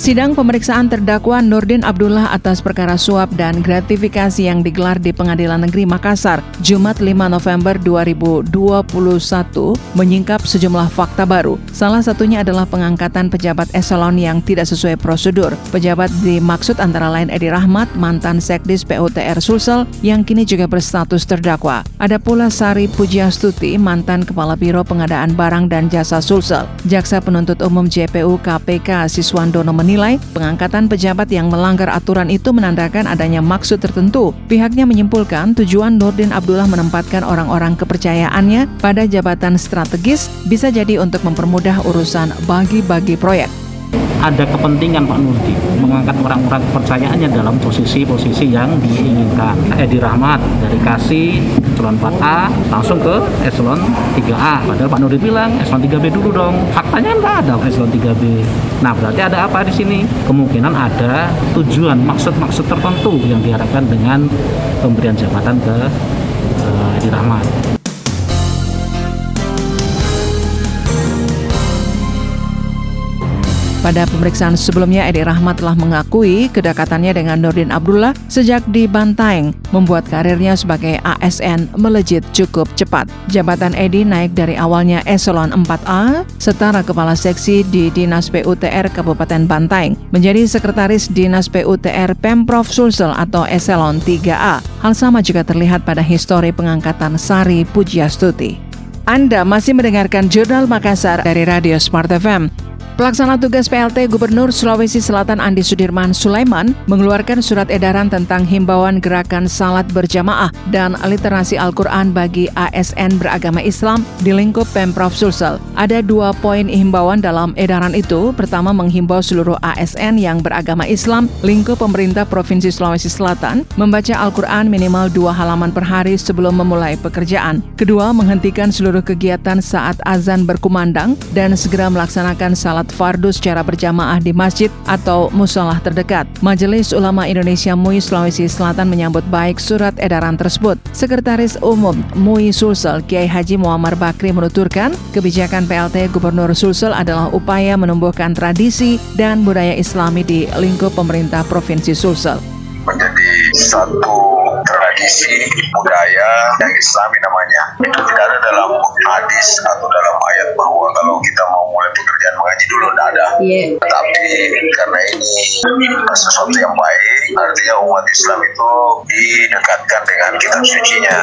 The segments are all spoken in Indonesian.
Sidang pemeriksaan terdakwa Nurdin Abdullah atas perkara suap dan gratifikasi yang digelar di Pengadilan Negeri Makassar Jumat 5 November 2021 menyingkap sejumlah fakta baru. Salah satunya adalah pengangkatan pejabat eselon yang tidak sesuai prosedur. Pejabat dimaksud antara lain Edi Rahmat, mantan Sekdis PUTR Sulsel yang kini juga berstatus terdakwa. Ada pula Sari Pujiastuti, mantan Kepala Biro Pengadaan Barang dan Jasa Sulsel. Jaksa Penuntut Umum JPU KPK Siswandono menilai pengangkatan pejabat yang melanggar aturan itu menandakan adanya maksud tertentu. Pihaknya menyimpulkan tujuan Nurdin Abdullah menempatkan orang-orang kepercayaannya pada jabatan strategis bisa jadi untuk mempermudah urusan bagi-bagi proyek ada kepentingan Pak Nurdi mengangkat orang-orang kepercayaannya dalam posisi-posisi yang diinginkan. Edi Rahmat dari Kasih eselon 4A langsung ke eselon 3A. Padahal Pak Nurdi bilang eselon 3B dulu dong. Faktanya nggak ada eselon 3B. Nah berarti ada apa di sini? Kemungkinan ada tujuan maksud-maksud tertentu yang diharapkan dengan pemberian jabatan ke uh, Edi Rahmat. Pada pemeriksaan sebelumnya, Edi Rahmat telah mengakui kedekatannya dengan Nurdin Abdullah sejak di Bantaeng, membuat karirnya sebagai ASN melejit cukup cepat. Jabatan Edi naik dari awalnya eselon 4A, setara kepala seksi di Dinas PUTR Kabupaten Bantaeng, menjadi sekretaris Dinas PUTR Pemprov Sulsel atau eselon 3A. Hal sama juga terlihat pada histori pengangkatan Sari Pujiastuti. Anda masih mendengarkan Jurnal Makassar dari Radio Smart FM. Pelaksana tugas PLT Gubernur Sulawesi Selatan Andi Sudirman Sulaiman mengeluarkan surat edaran tentang himbauan gerakan salat berjamaah dan literasi Al-Quran bagi ASN beragama Islam di lingkup Pemprov Sulsel. Ada dua poin himbauan dalam edaran itu. Pertama, menghimbau seluruh ASN yang beragama Islam lingkup pemerintah Provinsi Sulawesi Selatan membaca Al-Quran minimal dua halaman per hari sebelum memulai pekerjaan. Kedua, menghentikan seluruh kegiatan saat azan berkumandang dan segera melaksanakan salat fardu secara berjamaah di masjid atau musolah terdekat. Majelis Ulama Indonesia MUI Sulawesi Selatan menyambut baik surat edaran tersebut. Sekretaris Umum MUI Sulsel Kiai Haji Muammar Bakri menuturkan, kebijakan PLT Gubernur Sulsel adalah upaya menumbuhkan tradisi dan budaya Islami di lingkup pemerintah Provinsi Sulsel. Menjadi satu tradisi budaya yang islami namanya itu tidak ada dalam hadis atau dalam ayat bahwa kalau kita mau mulai pekerjaan mengaji dulu tidak ada yeah. tapi karena ini sesuatu yang baik artinya umat Islam itu didekatkan dengan kitab sucinya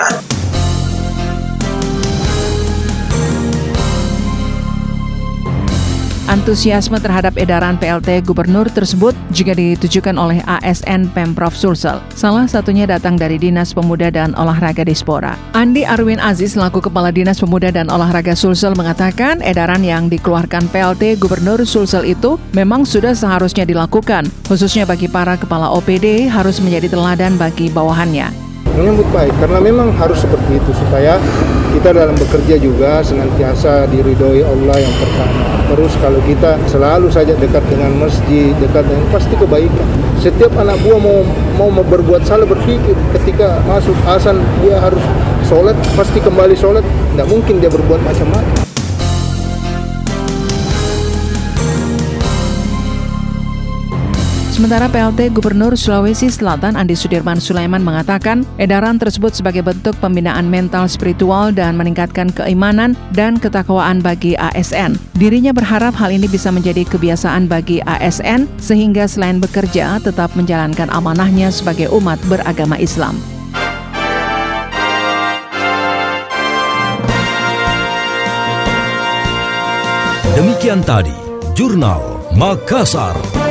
Antusiasme terhadap edaran PLT Gubernur tersebut juga ditujukan oleh ASN Pemprov Sulsel. Salah satunya datang dari Dinas Pemuda dan Olahraga Dispora. Andi Arwin Aziz selaku Kepala Dinas Pemuda dan Olahraga Sulsel mengatakan edaran yang dikeluarkan PLT Gubernur Sulsel itu memang sudah seharusnya dilakukan, khususnya bagi para kepala OPD harus menjadi teladan bagi bawahannya menyambut baik karena memang harus seperti itu supaya kita dalam bekerja juga senantiasa diridhoi Allah yang pertama. Terus kalau kita selalu saja dekat dengan masjid, dekat dengan pasti kebaikan. Setiap anak buah mau mau berbuat salah berpikir ketika masuk asan dia harus sholat pasti kembali sholat. Tidak mungkin dia berbuat macam-macam. Sementara PLT Gubernur Sulawesi Selatan Andi Sudirman Sulaiman mengatakan edaran tersebut sebagai bentuk pembinaan mental spiritual dan meningkatkan keimanan dan ketakwaan bagi ASN. Dirinya berharap hal ini bisa menjadi kebiasaan bagi ASN sehingga selain bekerja tetap menjalankan amanahnya sebagai umat beragama Islam. Demikian tadi, Jurnal Makassar.